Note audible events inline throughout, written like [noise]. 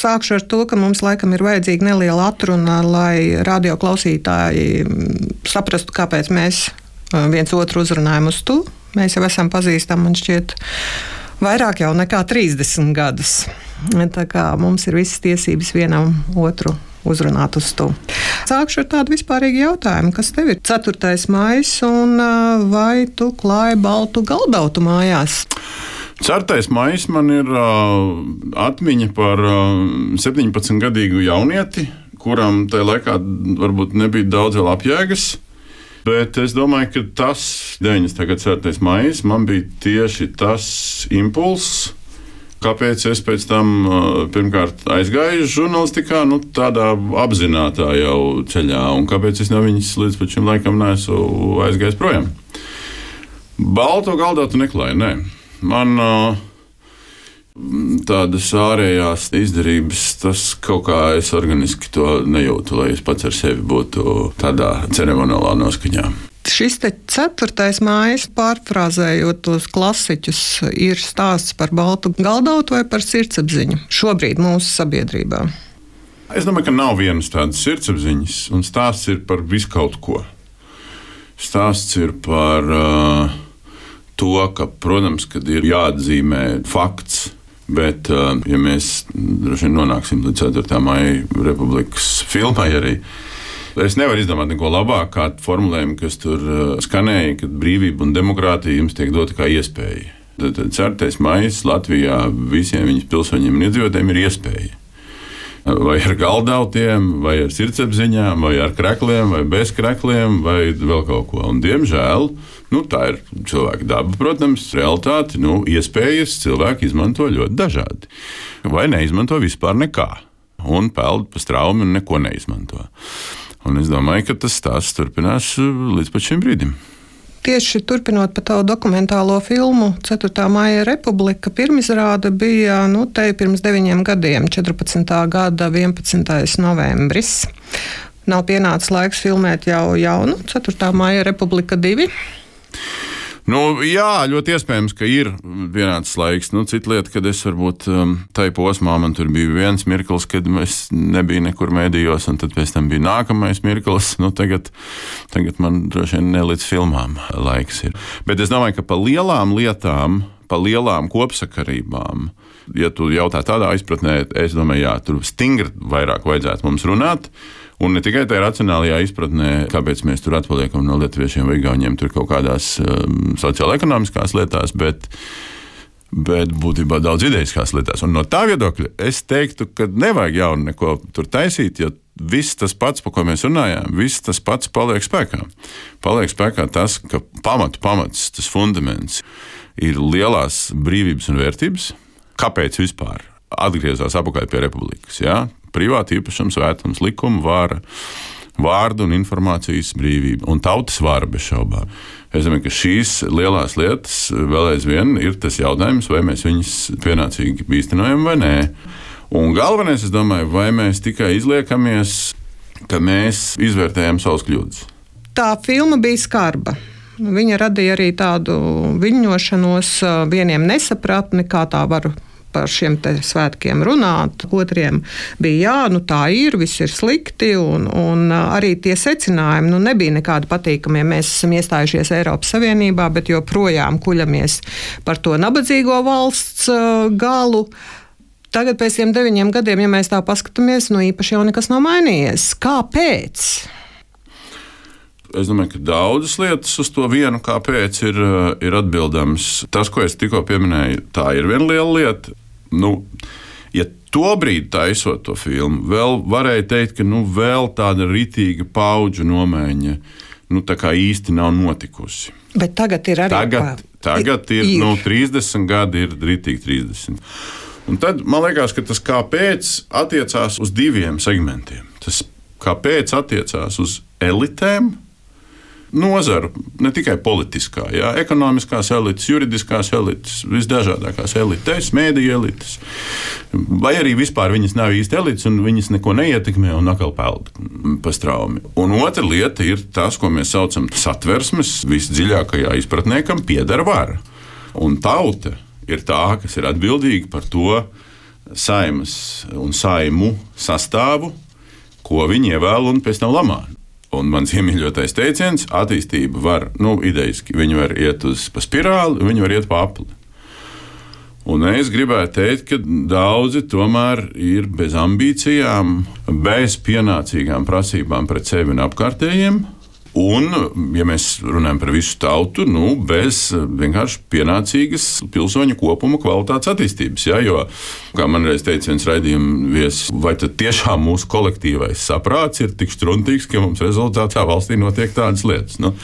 Sākšu ar to, ka mums laikam ir vajadzīga neliela atruna, lai radioklausītāji saprastu, kāpēc mēs viens otru uzrunājam uz tu. Mēs jau esam pazīstami, man šķiet, vairāk jau nekā 30 gadus. Tā kā mums ir visas tiesības vienam otru uzrunāt uz to. Sākšu ar tādu vispārīgu jautājumu, kas tev ir 4. maija un vai tu klāji baltu galdautu mājās? 4. maija man ir uh, atmiņa par uh, 17-gadīgu jaunieti, kuram tajā laikā varbūt nebija daudz vēl apjēgas. Bet es domāju, ka tas 94. maija man bija tieši tas impulss, Kāpēc es pēc tam pirmkārt aizgāju žurnālistikā, nu, tādā apzināta jau ceļā, un kāpēc es no viņas līdz šim laikam neesmu aizgājis projām? Balto galdā tu neklāji, nē. Man tādas ārējās izdarības, tas kaut kā es organiski to nejūtu, lai es pats ar sevi būtu tādā ceremoniālā noskaņā. Šis te ceturtais mājas, pārfrāzējot tos klasiķus, ir stāsts par baltu galdautu vai par sirdsapziņu šobrīd mūsu sabiedrībā. Es domāju, ka nav vienas tādas sirdsapziņas, un stāsts ir par visu kaut ko. Stāsts ir par uh, to, ka, protams, kad ir jāatzīmē fakts, bet, uh, ja mēs droši vien nonāksim līdz 4. maija republikas filmai arī, Es nevaru izdomāt neko labāku kā formulējumu, kas tur uh, skanēja, ka brīvība un demokrātija jums tiek dota kā iespēja. Tad 4. maija Latvijā visiem viņas pilsoņiem un iedzīvotājiem ir iespēja. Vai ar galdautiem, vai ar sirdsapziņām, vai ar krekliem, vai bez krekliem, vai vēl kaut ko. Un, diemžēl nu, tā ir cilvēka daba, protams, realitāte. Nu, iespējas cilvēki izmanto ļoti dažādi. Vai neizmanto vispār nekā. Un peld pa straumi un neko neizmanto. Un es domāju, ka tas stāsts turpinās uh, līdz šim brīdim. Tieši turpinot par tavu dokumentālo filmu 4. maija republika, pirmizrāde bija nu, te pirms deviņiem gadiem, 14. gada 11. novembris. Nav pienācis laiks filmēt jau jaunu 4. maija republika 2. Nu, jā, ļoti iespējams, ka ir pienācis laiks. Nu, cita lieta, kad es varbūt um, tajā posmā man tur bija viens mirklis, kad es nebiju nekur mēdījos, un tad pēc tam bija nākamais mirklis. Nu, tagad, tagad man droši vien ne līdz filmām laiks ir. Bet es domāju, ka pa lielām lietām, pa lielām kopsakarībām, ja tu jautā tādā izpratnē, es domāju, jā, tur stingri vairāk vajadzētu mums runāt. Un ne tikai tajā racionālajā izpratnē, kāpēc mēs tur atpaliekam no lietuviešiem vai gauniem tur kaut kādās um, sociālajās lietās, bet, bet būtībā daudz idejiskās lietās. Un no tā viedokļa es teiktu, ka nevajag jaunu neko tur taisīt. Viss tas pats, par ko mēs runājām, viss tas pats paliek spēkā. Paliek spēkā tas, ka pamatu pamats, tas fundaments ir lielās brīvības un vērtības. Kāpēc vispār atgriezās atpakaļ pie republikas? Ja? Privāta īpašums, vētums, likuma vara vārdu un informācijas brīvība un tautas vara bez šaubām. Es domāju, ka šīs lielās lietas vēl aizvien ir tas jautājums, vai mēs viņus pienācīgi īstenojam vai nē. Un galvenais, es domāju, vai mēs tikai izliekamies, ka mēs izvērtējam savus kļūdas. Tā filma bija skarba. Viņa radīja arī tādu viļņošanos, vieniem nesapratni, kā tā var par šiem svētkiem runāt. Otriem bija jā, nu tā ir, viss ir slikti, un, un arī tie secinājumi nu, nebija nekādi patīkami. Mēs esam iestājušies Eiropas Savienībā, bet joprojām kuļamies par to nabadzīgo valsts galu. Tagad, pēc tiem deviņiem gadiem, ja mēs tā paskatāmies, nu īpaši jau nekas nav mainījies. Kāpēc? Es domāju, ka daudzas lietas uz to vienu kāpēc ir, ir atbildams. Tas, ko es tikko pieminēju, tā ir viena liela lieta nu, ja tobrīd taisot to filmu, vēl varēja teikt, ka nu, vēl tāda ritīga paudžu nomaiņa nu, īsti nav notikusi. Bet tagad ir arī tagad, tagad ir, ir. Nu, 30 gadi, ir ritīgi 30. Un tad man liekas, ka tas kāpēc attiecās uz diviem segmentiem. Tas kāpēc attiecās uz elitēm nozaru, ne tikai politiskā, jā, ekonomiskās elites, juridiskās elites, visdažādākās elites, mēdīņu elites. Vai arī vispār viņas nav īsti elites un viņas neko neietekmē un atkal peld pa straumi. Un otra lieta ir tas, ko mēs saucam par satversmes visdziļākajā izpratnē, kam pieder vara. Un tauta ir tā, kas ir atbildīga par to, saimas un saimu sastāvu, ko viņi ievēl un pēc tam lamā. Un mans iemīļotais teiciens - attīstība var, nu, idejiski, viņi var iet uz pa spirāli, viņi var iet pa apli. Un es gribētu teikt, ka daudzi tomēr ir bez ambīcijām, bez pienācīgām prasībām pret sevi un apkārtējiem. Un, ja mēs runājam par visu tautu, nu, bez vienkārši pienācīgas pilsoņu kopuma kvalitātes attīstības. Ja, jo, kā man reiz teica viens raidījuma viesis, vai tad tiešām mūsu kolektīvais saprāts ir tik struntīgs, ka mums rezultātā valstī notiek tādas lietas? Nu,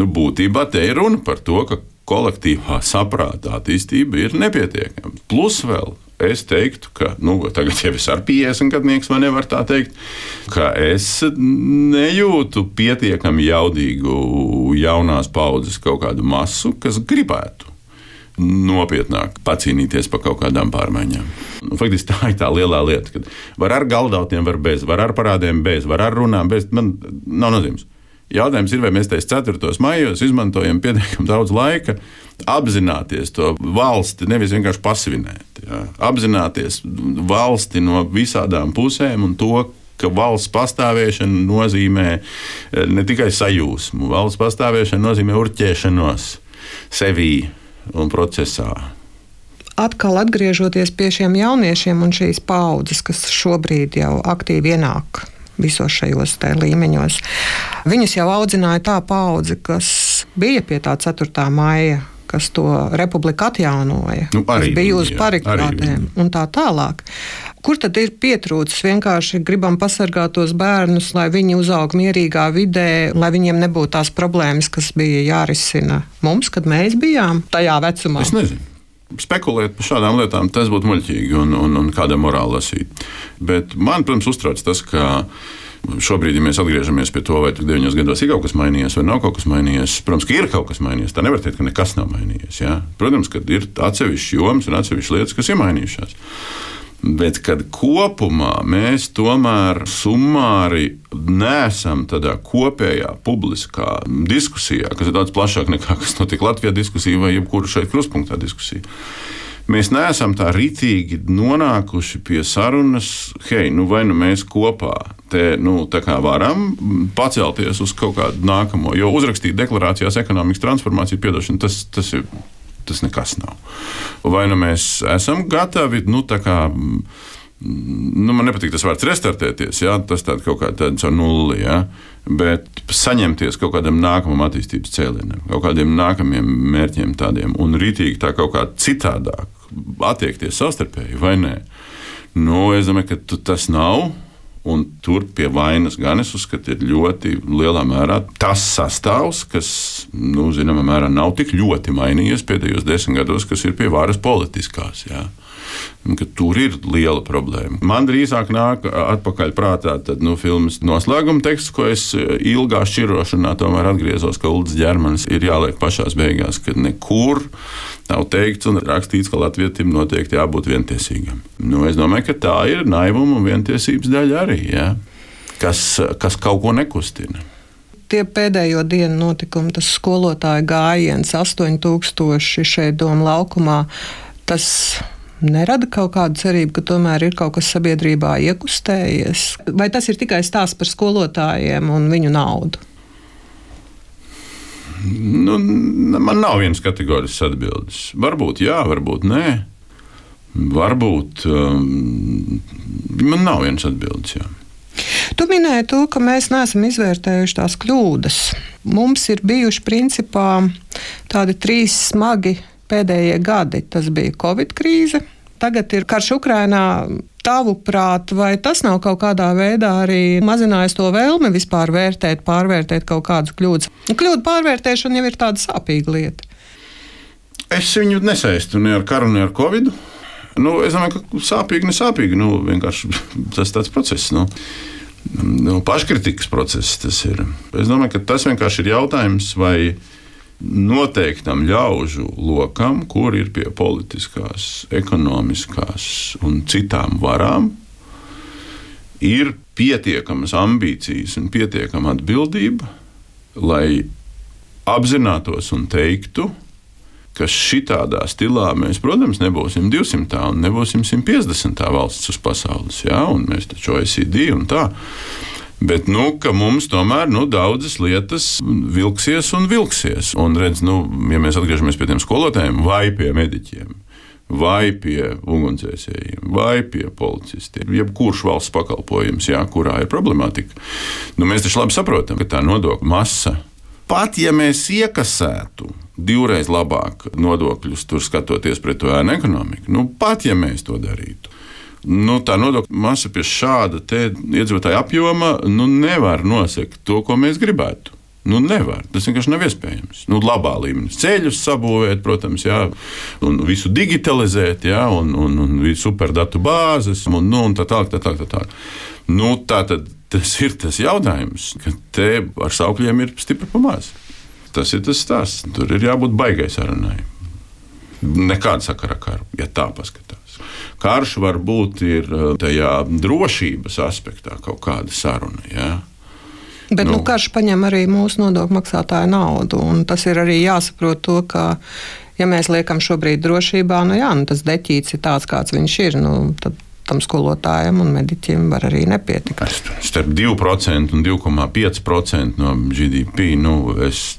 nu, būtībā te ir runa par to, ka kolektīvā saprāta attīstība ir nepietiekama. Plus vēl es teiktu, ka nu, tagad jau es ar 50 gadnieks, vai nevar tā teikt, ka es nejūtu pietiekami jaudīgu jaunās paudzes kaut kādu masu, kas gribētu nopietnāk pacīnīties par kaut kādām pārmaiņām. Nu, faktiski tā ir tā lielā lieta, ka var ar galdautiem, var bez, var ar parādiem bez, var ar runām bez. Man nav nozīmes. Jautājums ir, vai mēs tajos 4. maijos izmantojam pietiekami daudz laika, apzināties to valsti, nevis vienkārši pasvinēt. Ja? Apzināties valsti no visām pusēm un to, ka valsts pastāvēšana nozīmē eh, ne tikai sajūsmu, valsts pastāvēšana nozīmē urķēšanos sevī un procesā. Atkal atgriežoties pie šiem jauniešiem un šīs paudzes, kas šobrīd jau aktīvi ienāk visos šajos līmeņos. Viņus jau audzināja tā paudze, kas bija pie tā 4. maija kas to republiku atjaunoja, nu, kas bija uz parikātēm un tā tālāk. Kur tad ir pietrūcis? Vienkārši gribam pasargāt tos bērnus, lai viņi uzaug mierīgā vidē, lai viņiem nebūtu tās problēmas, kas bija jārisina mums, kad mēs bijām tajā vecumā. Es nezinu spekulēt par šādām lietām, tas būtu muļķīgi un, un, un kāda morāla lasīt. Bet man, protams, uztrauc tas, ka. Šobrīd, ja mēs atgriežamies pie tā, vai 9 gados ir kaut kas mainījies vai nav kaut kas mainījies, protams, ka ir kaut kas mainījies. Tā nevar teikt, ka nekas nav mainījies. Ja? Protams, ka ir atsevišķas jomas un atsevišķas lietas, kas ir mainījušās. Bet kad kopumā mēs tomēr summāri nesam tādā kopējā publiskā diskusijā, kas ir daudz plašāka nekā kas notika Latvijā diskusija vai jebkura šeit kruspunktā diskusija. Mēs neesam tā rītīgi nonākuši pie sarunas, hei, nu vai nu mēs kopā te nu, varam pacelties uz kaut kādu nākamo. Jo uzrakstīt deklarācijās ekonomikas transformāciju, piedošana, tas, tas ir tas nekas nav. Vai nu mēs esam gatavi, nu, tā kā. Nu, man nepatīk tas vārds restartēties, jā, tas tāds kaut kāds tāds ar nulli, jā, bet saņemties kaut kādam nākamam attīstības cēlienam, kaut kādiem nākamiem mērķiem tādiem un rītīgi tā kaut kā citādāk attiekties savstarpēji vai nē. Nu, es domāju, ka tas nav. Un tur pie vainas gan es uzskatu, ir ļoti lielā mērā tas sastāvs, kas, nu, zināmā mērā, nav tik ļoti mainījies pēdējos desmit gados, kas ir pie varas politiskās. Jā ka tur ir liela problēma. Man drīzāk nāk atpakaļ prātā tad, nu, filmas noslēguma teksts, ko es ilgā šķirošanā tomēr atgriezos, ka Ulrichs ģermanis ir jāliek pašās beigās, ka nekur nav teikts un rakstīts, ka latvietim noteikti jābūt vientiesīgam. Nu, es domāju, ka tā ir naivuma un vientiesības daļa arī, ja? kas, kas kaut ko nekustina tie pēdējo dienu notikumi, tas skolotāju gājiens, 8000 šeit Doma laukumā, tas nerada kaut kādu cerību, ka tomēr ir kaut kas sabiedrībā iekustējies? Vai tas ir tikai stāsts par skolotājiem un viņu naudu? Nu, man nav vienas kategoriskas atbildes. Varbūt jā, varbūt nē. Varbūt um, man nav vienas atbildes. Jā. Tu minēji to, ka mēs neesam izvērtējuši tās kļūdas. Mums ir bijuši principā tādi trīs smagi pēdējie gadi. Tas bija Covid krīze, tagad ir karš Ukrainā. Tavuprāt, vai tas nav kaut kādā veidā arī mazinājis to vēlmi vispār vērtēt, pārvērtēt kaut kādas kļūdas? Kļūdu pārvērtēšana jau ir tāda sāpīga lieta. Es viņu nesaistu ne ar karu, ne ar covid. Nu, es domāju, ka sāpīgi, nesāpīgi. Nu, vienkārši [laughs] tas ir tāds process. Nu. Nu, paškritikas process tas ir. Es domāju, ka tas vienkārši ir jautājums, vai noteiktam ļaužu lokam, kur ir pie politiskās, ekonomiskās un citām varām, ir pietiekamas ambīcijas un pietiekama atbildība, lai apzinātos un teiktu, ka šitādā stilā mēs, protams, nebūsim 200 un nebūsim 150 valsts uz pasaules, ja? un mēs taču OECD un tā. Bet nu, mums tomēr nu, daudzas lietas vilksies un vilksies. Un, redz, nu, ja mēs atgriežamies pie tiem skolotājiem vai pie mediķiem, vai pie ugunsdzēsējiem, vai pie policistiem, jebkurš valsts pakalpojums, jā, kurā ir problemātika, nu, mēs taču labi saprotam, ka tā nodokļu masa, pat ja mēs iekasētu divreiz labāk nodokļus, skatoties pret to ēnu ekonomiku, nu, pat ja mēs to darītu. Nu, tā nodokļu masa pie šāda iedzīvotāja apjoma nu, nevar nosegt to, ko mēs gribētu. Nu, nevar. Tas vienkārši nav iespējams. Nu, labā līmenī. Ceļus sabūvēt, protams, jā, un visu digitalizēt, jā, un, un, un superdatu bāzes, un, nu, un tā tālāk. Tā, tā, tā, tā. Nu, tā tad tas ir tas jautājums, ka te ar saukļiem ir stipri pamāts. Tas ir tas stāsts. Tur ir jābūt baigai sarunai. Nekāda sakara ar karu, ja tā paskatās. Karš var būt tajā drošības aspektā kaut kāda saruna. Ja? Bet nu, nu, karš paņem arī mūsu nodokļu maksātāju naudu. Tas ir arī jāsaprot, to, ka, ja mēs liekam šobrīd drošībā, nu, jā, nu, tas deķīts ir tāds, kāds viņš ir. Nu, tad tam skolotājam un mediķim var arī nepietikt. Starp 2% un 2,5% no GDP. Nu, es,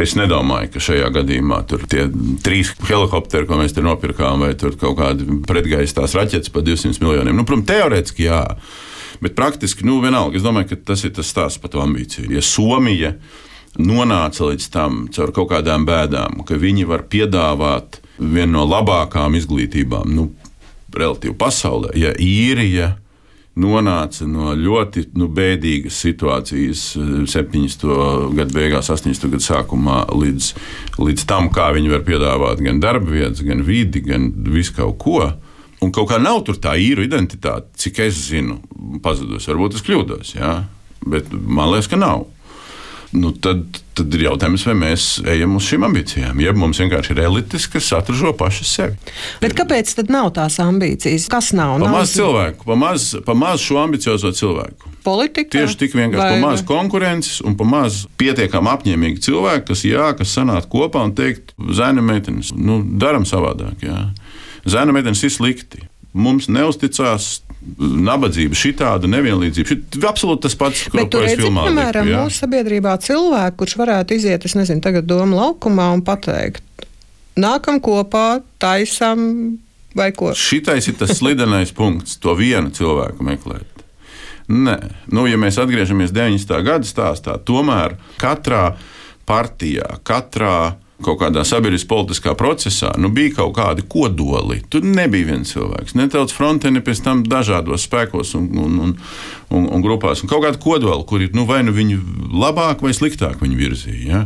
es nedomāju, ka šajā gadījumā tur tie trīs helikopteri, ko mēs tur nopirkām, vai tur kaut kādi pretgaisa raķetes par 200 miljoniem. Nu, protams, teorētiski jā. Bet praktiski, nu, vienalga, es domāju, ka tas ir tas stāsts par to ambīciju. Ja Somija nonāca līdz tam caur kaut kādām bēdām, ka viņi var piedāvāt vienu no labākām izglītībām, nu, relatīvi pasaulē, ja īrija nonāca no ļoti nu, bēdīgas situācijas 70. gadu beigās, 80. gadu sākumā, līdz, līdz tam, kā viņi var piedāvāt gan darba vietas, gan vidi, gan visu kaut ko. Un kaut kā nav tur tā īru identitāte, cik es zinu, pazudusi. Varbūt es kļūdos, jā? bet man liekas, ka nav. Nu, tad, tad ir jautājums, vai mēs ejam uz šīm ambīcijām, jeb mums vienkārši ir elites, kas atražo paši sevi. Bet kāpēc tad nav tās ambīcijas? Kas nav? Pa maz cilvēku, pa maz, pa maz šo ambiciozo cilvēku. Politika? Tieši tik vienkārši vai, pa maz vai? konkurences un pa maz pietiekami apņēmīgi cilvēki, kas jā, kas sanāk kopā un teikt, zēna meitenes, nu, daram savādāk. Jā. Zēna meitenes ir slikti. Mums neusticās nabadzība, šī tāda nevienlīdzība. Šit, absolūti tas pats, ko es filmā piemēram, liku, mūsu sabiedrībā cilvēku, kurš varētu iziet, es nezinu, tagad domu laukumā un pateikt, nākam kopā, taisam vai ko. Šitais ir tas [laughs] slidenais punkts, to vienu cilvēku meklēt. Nē, nu, ja mēs atgriežamies 90. gada stāstā, tomēr katrā partijā, katrā kaut kādā sabiedriskā politiskā procesā nu, bija kaut kādi kodoli. Tur nebija viens cilvēks. Ne tautas frontē, ne pēc tam dažādos spēkos un, un, un, un, un grupās. Un kaut kādi kodoli, kuri nu, vai nu viņi labāk vai sliktāk viņi virzīja. Ja?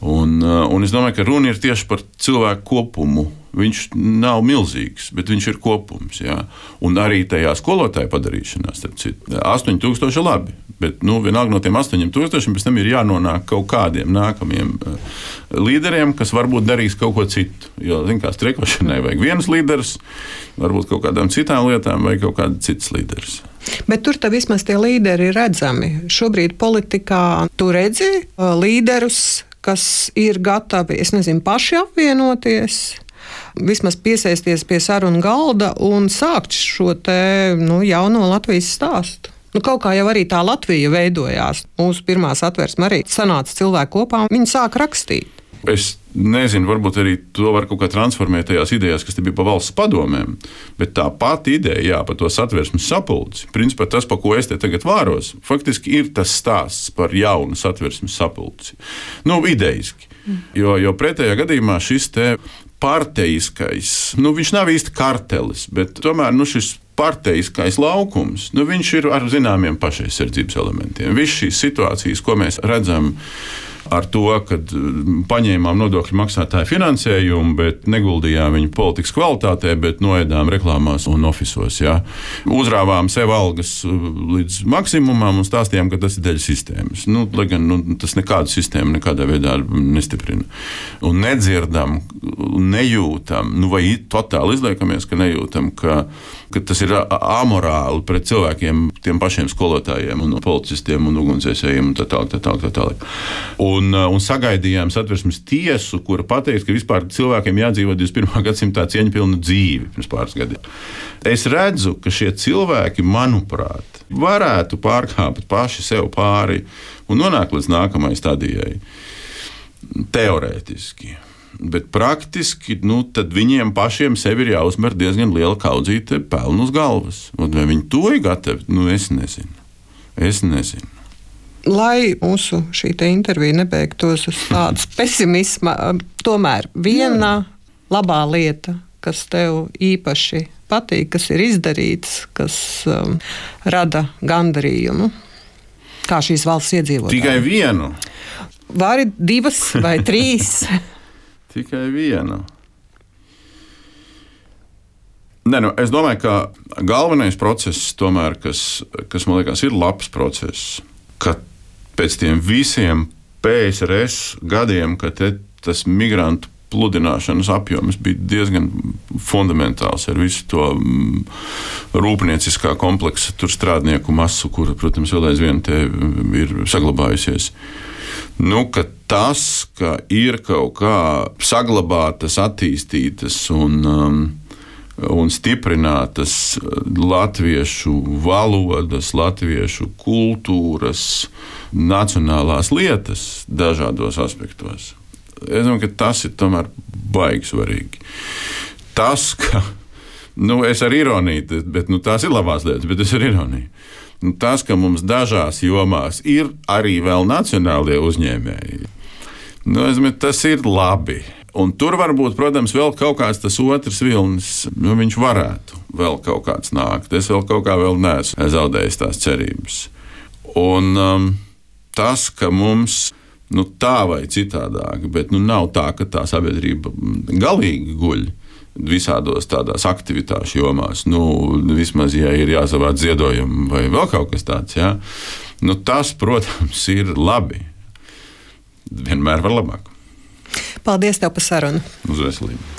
Un, uh, un es domāju, ka runa ir tieši par cilvēku kopumu. Viņš nav milzīgs, bet viņš ir kopums. Jā. Un arī tajā skolotāja padarīšanā, starp citu, 8000 ir labi. Bet nu, vienalga no tiem 8000 pēc tam ir jānonāk kaut kādiem nākamiem uh, līderiem, kas varbūt darīs kaut ko citu. Jo, zināmā mērā, streikošanai vajag viens līderis, varbūt kaut kādām citām lietām vajag kaut kāds cits līderis. Bet tur vismaz tie līderi ir redzami. Šobrīd politikā tu redzi uh, līderus, kas ir gatavi, es nezinu, paši apvienoties vismaz piesaisties pie sarunu galda un sākt šo te, nu, jauno Latvijas stāstu. Nu, kaut kā jau arī tā Latvija veidojās. Mūsu pirmā satversme arī sanāca cilvēki kopā un viņi sāka rakstīt. Es nezinu, varbūt arī to var kaut kā transformēt tajās idejās, kas bija par valsts padomēm. Bet tā pati ideja, jā, par to satversmes sapulci, principā tas, pa ko es te tagad vāros, faktiski ir tas stāsts par jaunu satversmes sapulci. Nu, idejiski. Jo, jo pretējā gadījumā šis parteiskais, nu, viņš nav īsti kartelis, bet tomēr nu, šis parteiskais laukums, nu, viņš ir ar zināmiem pašaizsardzības elementiem. Visas šīs situācijas, ko mēs redzam, ar to, ka paņēmām nodokļu maksātāju finansējumu, bet neguldījām viņu politikas kvalitātē, bet noēdām reklāmās un oficiālos. Ja? Uzrāvām sev algas līdz maksimumam un stāstījām, ka tas ir dēļ sistēmas. Nu, lai gan nu, tas nekādu sistēmu nekādā veidā nestiprina. Un nedzirdam, nejūtam, nu, vai totāli izliekamies, ka nejūtam, ka, ka tas ir amorāli pret cilvēkiem, tiem pašiem skolotājiem, un policistiem un ugunsdzēsējiem un tā tālāk. Tā tālāk, tā tālāk. Un Un, uh, un sagaidījām satversmes tiesu, kura pateiks, ka vispār cilvēkiem jādzīvo 21. [laughs] gadsimtā cieņpilnu dzīvi pirms pāris gadiem. Es redzu, ka šie cilvēki, manuprāt, varētu pārkāpt paši sev pāri un nonākt līdz nākamajai stadijai. Teorētiski. Bet praktiski nu, viņiem pašiem sev ir jāuzmer diezgan liela kaudzīte pelnu uz galvas. Un vai viņi to ir gatavi? Nu, es nezinu. Es nezinu. Lai mūsu šī intervija nebeigtos uz tādas [laughs] pesimisma, tomēr viena labā lieta, kas tev īpaši patīk, kas ir izdarīts, kas um, rada gandarījumu, kā šīs valsts iedzīvotāji. Tikai vienu. Vari divas vai [laughs] trīs. Tikai vienu. Nē, nu, es domāju, ka galvenais process, tomēr, kas, kas man liekas, ir labs process, ka pēc tiem visiem PSRS gadiem, kad tas migrantu pludināšanas apjoms bija diezgan fundamentāls ar visu to mm, rūpnieciskā kompleksa strādnieku masu, kura, protams, vēl aizvien ir saglabājusies. Nu, ka tas, ka ir kaut kā saglabātas, attīstītas un um, un stiprinātas latviešu valodas, latviešu kultūras, nacionālās lietas dažādos aspektos. Es domāju, ka tas ir tomēr baigi svarīgi. Tas, ka nu, es ar ironiju, bet nu, tās ir labās lietas, bet es ar ironiju. Nu, tas, ka mums dažās jomās ir arī vēl nacionālie uzņēmēji, nu, domāju, tas ir labi. Un tur varbūt, protams, vēl kaut kāds tas otrs vilnis, nu, viņš varētu vēl kaut kāds nākt. Es vēl kaut kā vēl neesmu zaudējis tās cerības. Un um, tas, ka mums nu, tā vai citādāk, bet nu, nav tā, ka tā sabiedrība galīgi guļ visādos tādās aktivitāšu jomās. Nu, vismaz, ja ir jāsavāc ziedojumi vai vēl kaut kas tāds, ja? nu, tas, protams, ir labi. Vienmēr var labāk. Paldies tev par sarunu. Uz veselību.